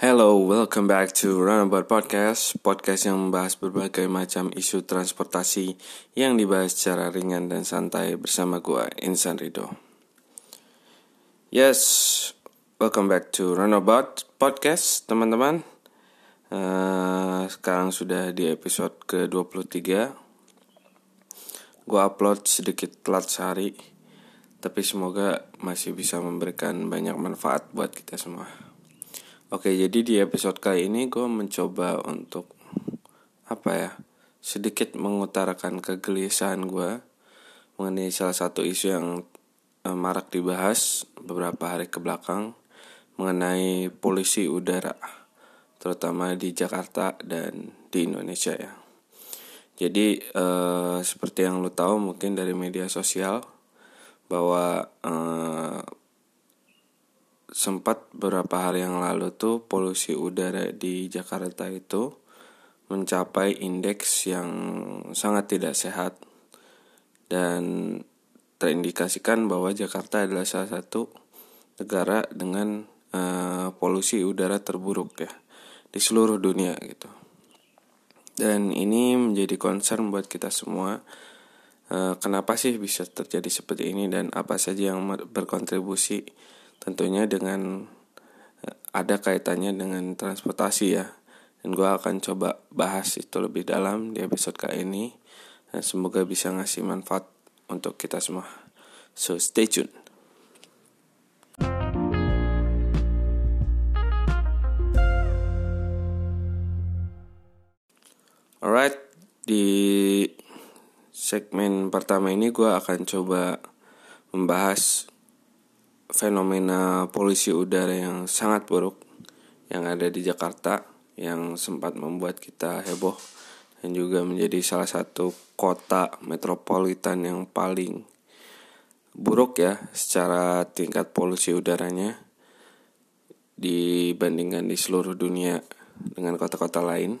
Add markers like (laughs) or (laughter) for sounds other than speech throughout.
Hello, welcome back to Runabout Podcast Podcast yang membahas berbagai macam isu transportasi Yang dibahas secara ringan dan santai bersama gue, Insan Rido. Yes, welcome back to Runabout Podcast, teman-teman. Uh, Sekarang sudah di episode ke-23 Gue upload sedikit telat sehari Tapi semoga masih bisa memberikan banyak manfaat buat kita semua Oke, jadi di episode kali ini gue mencoba untuk apa ya, sedikit mengutarakan kegelisahan gue mengenai salah satu isu yang eh, marak dibahas beberapa hari ke belakang mengenai polusi udara, terutama di Jakarta dan di Indonesia ya. Jadi eh, seperti yang lo tahu mungkin dari media sosial bahwa eh, sempat beberapa hari yang lalu tuh polusi udara di Jakarta itu mencapai indeks yang sangat tidak sehat dan terindikasikan bahwa Jakarta adalah salah satu negara dengan uh, polusi udara terburuk ya di seluruh dunia gitu. Dan ini menjadi concern buat kita semua. Uh, kenapa sih bisa terjadi seperti ini dan apa saja yang berkontribusi tentunya dengan eh, ada kaitannya dengan transportasi ya. Dan gue akan coba bahas itu lebih dalam di episode kali ini. Dan semoga bisa ngasih manfaat untuk kita semua. So stay tune. Alright, di segmen pertama ini gue akan coba membahas fenomena polusi udara yang sangat buruk yang ada di Jakarta yang sempat membuat kita heboh dan juga menjadi salah satu kota metropolitan yang paling buruk ya secara tingkat polusi udaranya dibandingkan di seluruh dunia dengan kota-kota lain.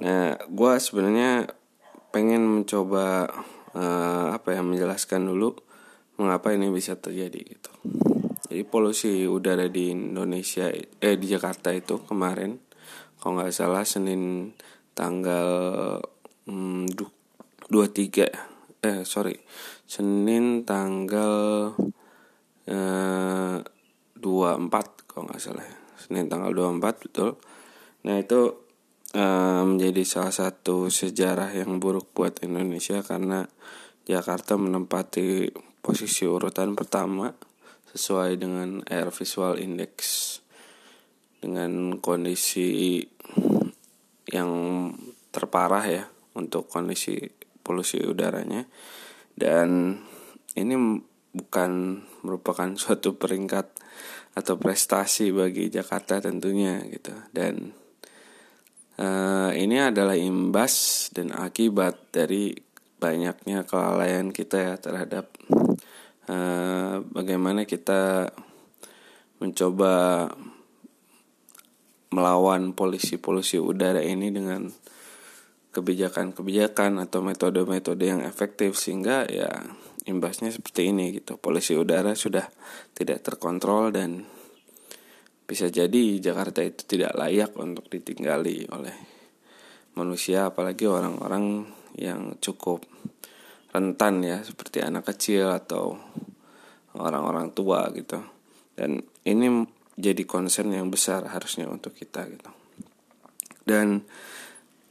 Nah, gue sebenarnya pengen mencoba uh, apa ya menjelaskan dulu mengapa ini bisa terjadi gitu. Jadi polusi udara di Indonesia eh di Jakarta itu kemarin kalau nggak salah Senin tanggal hmm, 23 eh sorry Senin tanggal eh, 24 kalau nggak salah Senin tanggal 24 betul nah itu eh, menjadi salah satu sejarah yang buruk buat Indonesia karena Jakarta menempati posisi urutan pertama sesuai dengan Air Visual Index. Dengan kondisi yang terparah ya untuk kondisi polusi udaranya. Dan ini bukan merupakan (laughs) suatu peringkat atau prestasi bagi Jakarta tentunya gitu. Dan uh, ini adalah imbas dan akibat dari banyaknya kelalaian kita ya terhadap uh, bagaimana kita mencoba melawan polisi-polisi udara ini dengan kebijakan-kebijakan atau metode-metode yang efektif sehingga ya imbasnya seperti ini gitu. Polisi udara sudah tidak terkontrol dan bisa jadi Jakarta itu tidak layak untuk ditinggali oleh manusia apalagi orang-orang yang cukup rentan ya seperti anak kecil atau orang-orang tua gitu. Dan ini jadi concern yang besar harusnya untuk kita gitu. Dan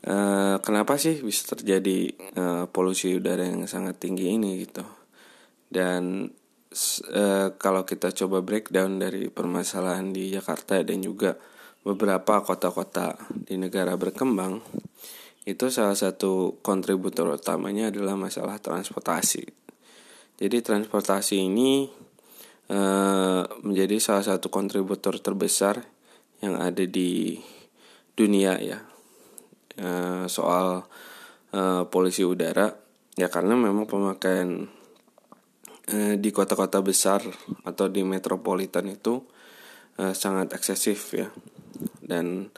e, kenapa sih bisa terjadi e, polusi udara yang sangat tinggi ini gitu? Dan e, kalau kita coba breakdown dari permasalahan di Jakarta dan juga beberapa kota-kota di negara berkembang itu salah satu kontributor utamanya adalah masalah transportasi. Jadi transportasi ini e, menjadi salah satu kontributor terbesar yang ada di dunia ya. E, soal e, polusi udara. Ya karena memang pemakaian e, di kota-kota besar atau di metropolitan itu e, sangat eksesif ya. Dan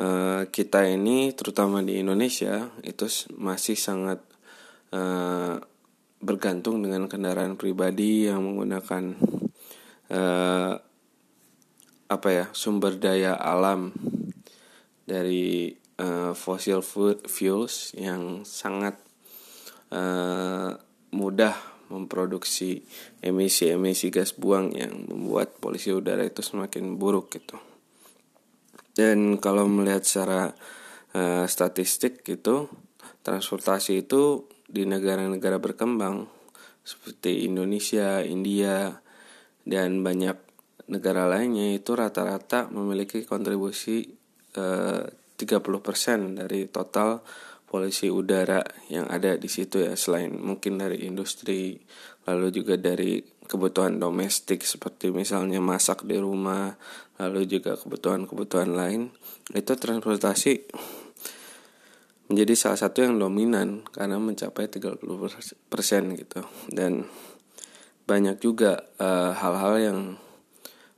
Eh, kita ini terutama di Indonesia itu masih sangat uh, bergantung dengan kendaraan pribadi yang menggunakan uh, apa ya sumber daya alam dari uh, fossil fuels yang sangat uh, mudah memproduksi emisi-emisi gas buang yang membuat polusi udara itu semakin buruk gitu. Dan kalau melihat secara uh, statistik gitu, transportasi itu di negara-negara berkembang seperti Indonesia, India, dan banyak negara lainnya itu rata-rata memiliki kontribusi eh, 30% dari total polusi udara yang ada di situ ya selain mungkin dari industri lalu juga dari kebutuhan domestik seperti misalnya masak di rumah lalu juga kebutuhan-kebutuhan lain itu transportasi menjadi salah satu yang dominan karena mencapai 30% gitu dan banyak juga eh, hal-hal uh, yang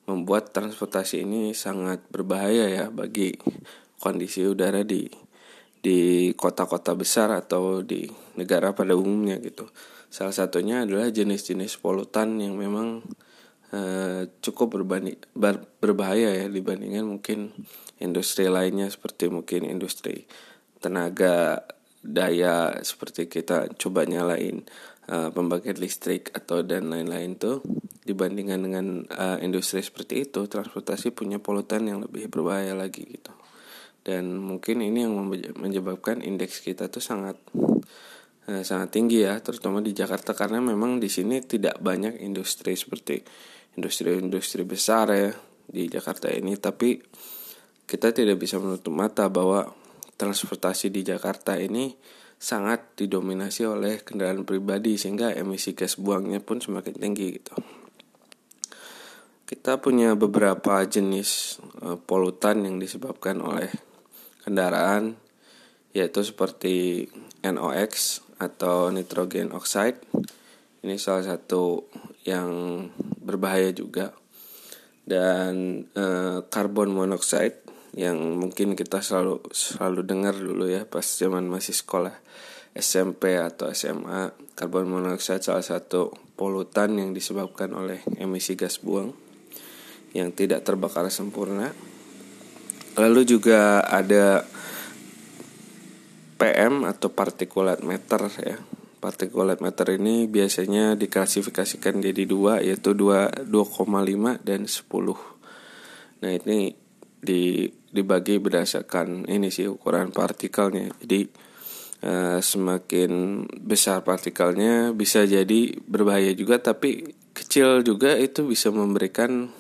membuat transportasi ini sangat berbahaya ya bagi kondisi udara di di kota-kota besar atau di negara pada umumnya gitu. Salah satunya adalah jenis-jenis polutan yang memang uh, cukup berbahaya ya dibandingkan mungkin industri lainnya seperti mungkin industri tenaga daya seperti kita coba nyalain uh, pembangkit listrik atau dan lain-lain tuh dibandingkan dengan uh, industri seperti itu transportasi punya polutan yang lebih berbahaya lagi gitu. Dan mungkin ini yang menyebabkan indeks kita tuh sangat uh, sangat tinggi ya terutama di Jakarta karena memang di sini tidak banyak industri seperti industri-industri besar ya di Jakarta ini tapi kita tidak bisa menutup mata bahwa transportasi di Jakarta ini sangat didominasi oleh kendaraan pribadi sehingga emisi gas buangnya pun semakin tinggi gitu. Kita punya beberapa jenis uh, polutan yang disebabkan oleh kendaraan yaitu seperti NOx atau nitrogen oxide. Ini salah satu yang berbahaya juga. Dan uh, carbon monoxide yang mungkin kita selalu selalu dengar dulu ya pas zaman masih sekolah SMP atau SMA karbon monoksida salah satu polutan yang disebabkan oleh emisi gas buang yang tidak terbakar sempurna. Lalu juga ada PM atau particulate matter ya. Particulate matter ini biasanya diklasifikasikan jadi dua yaitu 2 2,5 dan 10. Nah, ini di dibagi berdasarkan ini sih ukuran partikelnya. Jadi uh, semakin besar partikelnya bisa jadi berbahaya juga tapi kecil juga itu bisa memberikan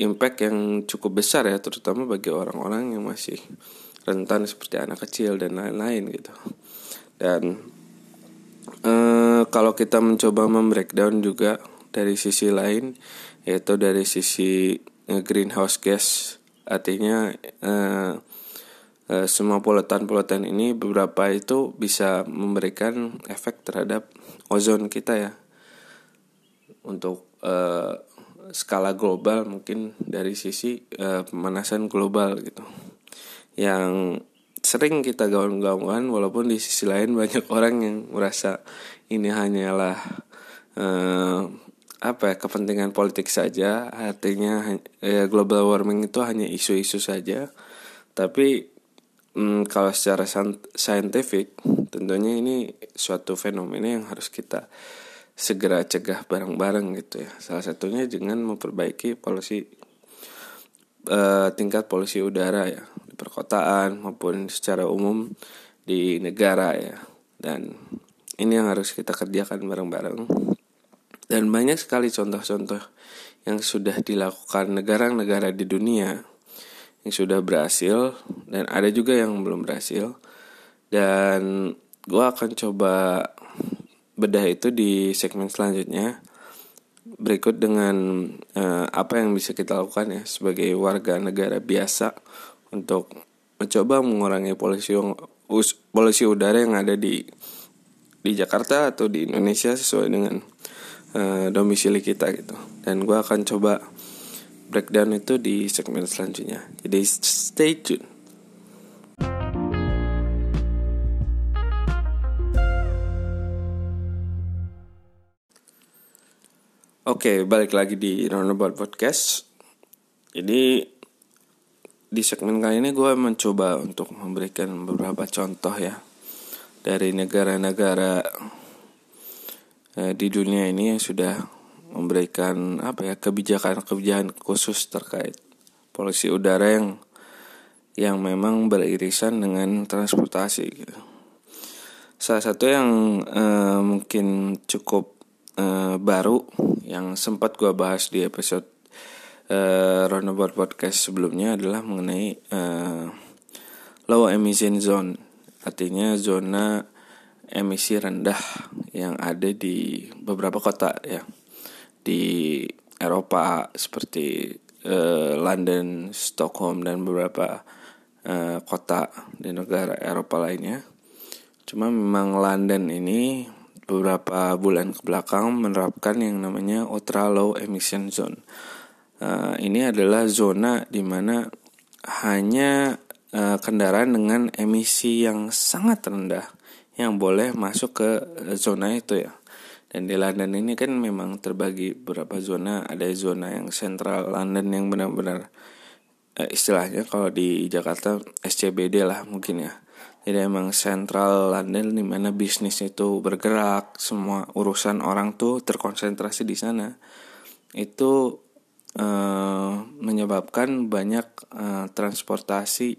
impact yang cukup besar ya terutama bagi orang-orang yang masih rentan seperti anak kecil dan lain-lain gitu dan uh, kalau kita mencoba membreakdown juga dari sisi lain yaitu dari sisi uh, greenhouse gas. Artinya uh, uh, semua polutan-polutan ini beberapa itu bisa memberikan efek terhadap ozon kita ya. Untuk skala global mungkin dari sisi pemanasan global gitu. Yang sering kita gaung-gaungkan walaupun di sisi lain banyak (laughs) orang yang merasa ini hanyalah uh, apa ya kepentingan politik saja. Artinya ya, global warming itu hanya isu-isu saja. Tapi mm, kalau secara saintifik tentunya ini suatu fenomena yang harus kita segera cegah bareng-bareng gitu ya. Salah satunya dengan memperbaiki polusi uh, tingkat polusi udara ya perkotaan maupun secara umum di negara ya. Dan ini yang harus kita kerjakan bareng-bareng. Dan banyak sekali contoh-contoh yang sudah dilakukan negara-negara di dunia yang sudah berhasil dan ada juga yang belum berhasil. Dan gue akan coba bedah itu di segmen selanjutnya berikut dengan uh, apa yang bisa kita lakukan ya sebagai warga negara biasa untuk mencoba mengurangi polusi polusi udara yang ada di di Jakarta atau di Indonesia sesuai dengan uh, domisili kita gitu. Dan gue akan coba breakdown itu di segmen selanjutnya. Jadi stay tune. Oke, balik lagi di Roundabout Podcast. jadi di segmen kali ini gue mencoba untuk memberikan beberapa contoh ya dari negara-negara eh, di dunia ini yang sudah memberikan apa ya kebijakan-kebijakan khusus terkait polusi udara yang yang memang beririsan dengan transportasi gitu. Salah satu yang eh, mungkin cukup eh, baru yang sempat gue bahas di episode uh, Roundabout Podcast sebelumnya adalah mengenai uh, low emission zone, artinya zona emisi rendah yang ada di beberapa kota ya. Di Eropa seperti uh, London, Stockholm dan beberapa uh, kota di negara Eropa lainnya. Cuma memang London ini beberapa bulan ke belakang menerapkan yang namanya ultra low emission zone uh, ini adalah zona di mana hanya uh, kendaraan dengan emisi yang sangat rendah yang boleh masuk ke zona itu ya. Dan di London ini kan memang terbagi beberapa zona. Ada zona yang sentral London yang benar-benar uh, istilahnya kalau di Jakarta SCBD lah mungkin ya. Jadi emang sentral London di mana bisnis itu bergerak, semua urusan orang tuh terkonsentrasi di sana. Itu Eh, menyebabkan banyak uh, transportasi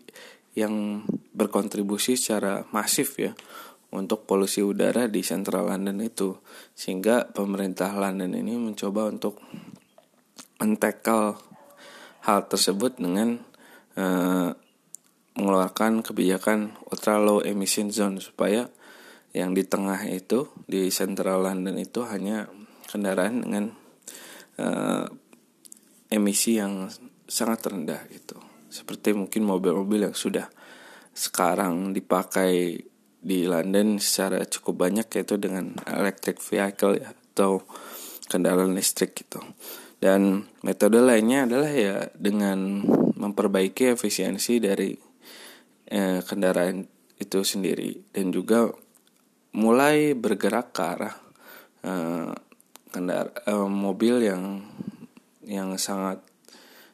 yang berkontribusi secara masif ya untuk polusi udara di Central London itu. Sehingga pemerintah London ini mencoba untuk mentekel hal tersebut dengan uh, mengeluarkan kebijakan ultra low emission zone supaya yang di tengah itu di Central London itu hanya kendaraan dengan emisi yang sangat rendah gitu. Seperti mungkin mobil-mobil yang sudah sekarang dipakai di London secara cukup banyak yaitu dengan electric vehicle ya atau kendaraan listrik gitu. Dan metode lainnya adalah ya dengan memperbaiki efisiensi dari eh, kendaraan itu sendiri. Dan juga mulai bergerak ke arah eh, kendara eh, mobil yang yang sangat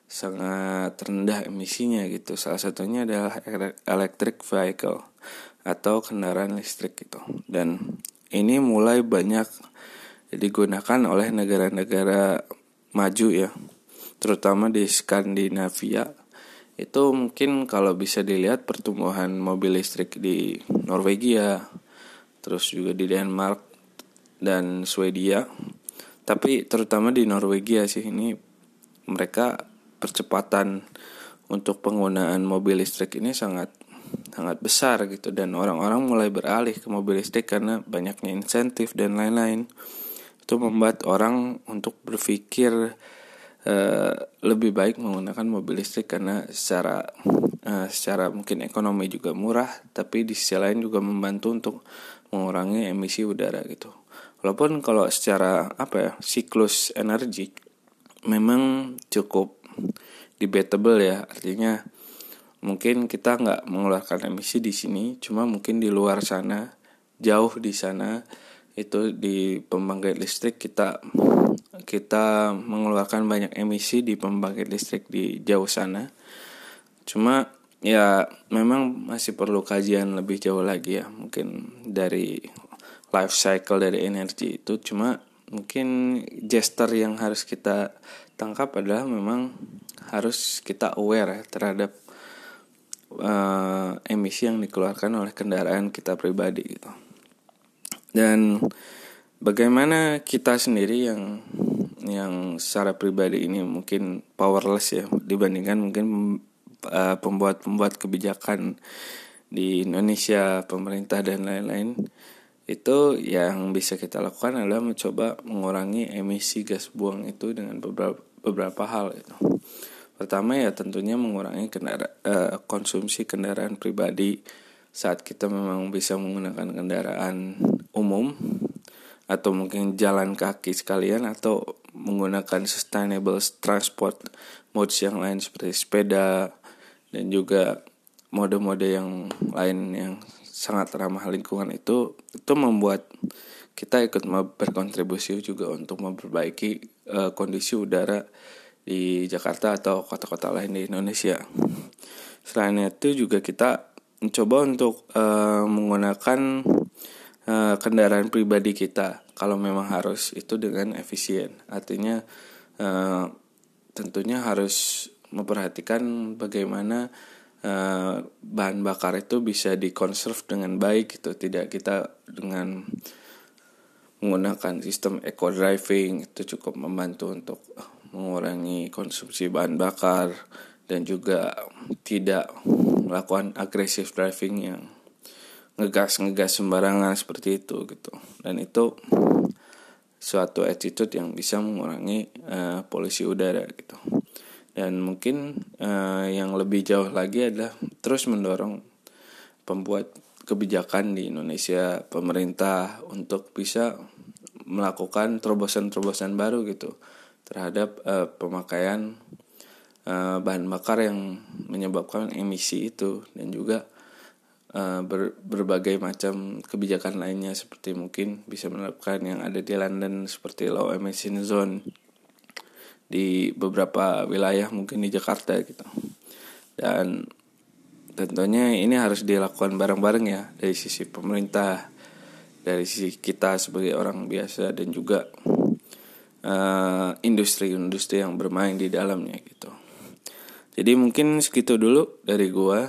sangat rendah emisinya gitu. Salah satunya adalah electric vehicle atau kendaraan listrik gitu. Dan ini mulai banyak digunakan oleh negara-negara maju ya. Terutama di Skandinavia. Itu mungkin kalau bisa dilihat pertumbuhan mobil listrik di Norwegia, terus juga di Denmark dan Swedia tapi terutama di Norwegia sih ini mereka percepatan untuk penggunaan mobil listrik ini sangat sangat besar gitu. Dan orang-orang mulai beralih ke mobil listrik karena banyaknya insentif dan lain-lain. Itu membuat orang untuk berpikir uh, lebih baik menggunakan mobil listrik karena secara uh, secara mungkin ekonomi juga murah tapi di sisi lain juga membantu untuk mengurangi emisi udara gitu walaupun kalau secara apa ya siklus energi memang cukup debatable ya. Artinya mungkin kita nggak mengeluarkan emisi di sini cuma mungkin di luar sana jauh di sana itu di pembangkit listrik kita kita mengeluarkan banyak emisi di pembangkit listrik di jauh sana. Cuma ya memang masih perlu kajian lebih jauh lagi ya mungkin dari life cycle dari energi itu. Cuma mungkin gesture yang harus kita tangkap adalah memang harus kita aware ya terhadap uh, emisi yang dikeluarkan oleh kendaraan kita pribadi gitu. Dan bagaimana kita sendiri yang yang secara pribadi ini mungkin powerless ya dibandingkan mungkin uh, pembuat-pembuat kebijakan di Indonesia pemerintah dan lain-lain itu yang bisa kita lakukan adalah mencoba mengurangi emisi gas buang itu dengan beberapa beberapa hal itu. Pertama ya tentunya mengurangi kendara, uh, konsumsi kendaraan pribadi saat kita memang bisa menggunakan kendaraan umum atau mungkin jalan kaki sekalian atau menggunakan sustainable transport modes yang lain seperti sepeda dan juga mode-mode yang lain yang sangat ramah lingkungan itu itu membuat kita ikut berkontribusi juga untuk memperbaiki uh, kondisi udara di Jakarta atau kota-kota lain di Indonesia. Selain itu juga kita mencoba untuk uh, menggunakan uh, kendaraan pribadi kita kalau memang harus itu dengan efisien. Artinya uh, tentunya harus memperhatikan bagaimana uh, bahan bakar itu bisa dikonserv dengan baik gitu, tidak kita dengan menggunakan sistem eco driving itu cukup membantu untuk mengurangi konsumsi bahan bakar dan juga tidak melakukan agresif driving yang ngegas ngegas sembarangan seperti itu gitu. Dan itu suatu attitude yang bisa mengurangi uh, polusi udara gitu dan mungkin uh, yang lebih jauh lagi adalah terus mendorong pembuat kebijakan di Indonesia pemerintah untuk bisa melakukan terobosan-terobosan baru gitu terhadap uh, pemakaian uh, bahan bakar yang menyebabkan emisi itu dan juga ber, berbagai macam kebijakan lainnya seperti mungkin bisa menerapkan yang ada di London seperti low emission zone di beberapa wilayah mungkin di Jakarta gitu dan tentunya ini harus dilakukan bareng-bareng ya dari sisi pemerintah dari sisi kita sebagai orang biasa dan juga Eh, industri-industri uh, yang bermain di dalamnya gitu. Jadi mungkin segitu dulu dari gua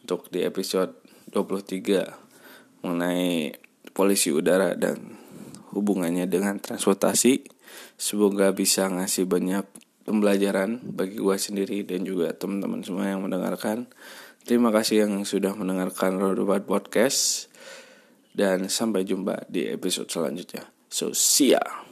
untuk di episode 23 mengenai polisi udara dan hubungannya dengan transportasi. Semoga bisa ngasih banyak pembelajaran bagi gua sendiri dan juga teman-teman semua yang mendengarkan. Terima kasih yang sudah mendengarkan Rodobat Podcast dan sampai jumpa di episode selanjutnya. So, see ya.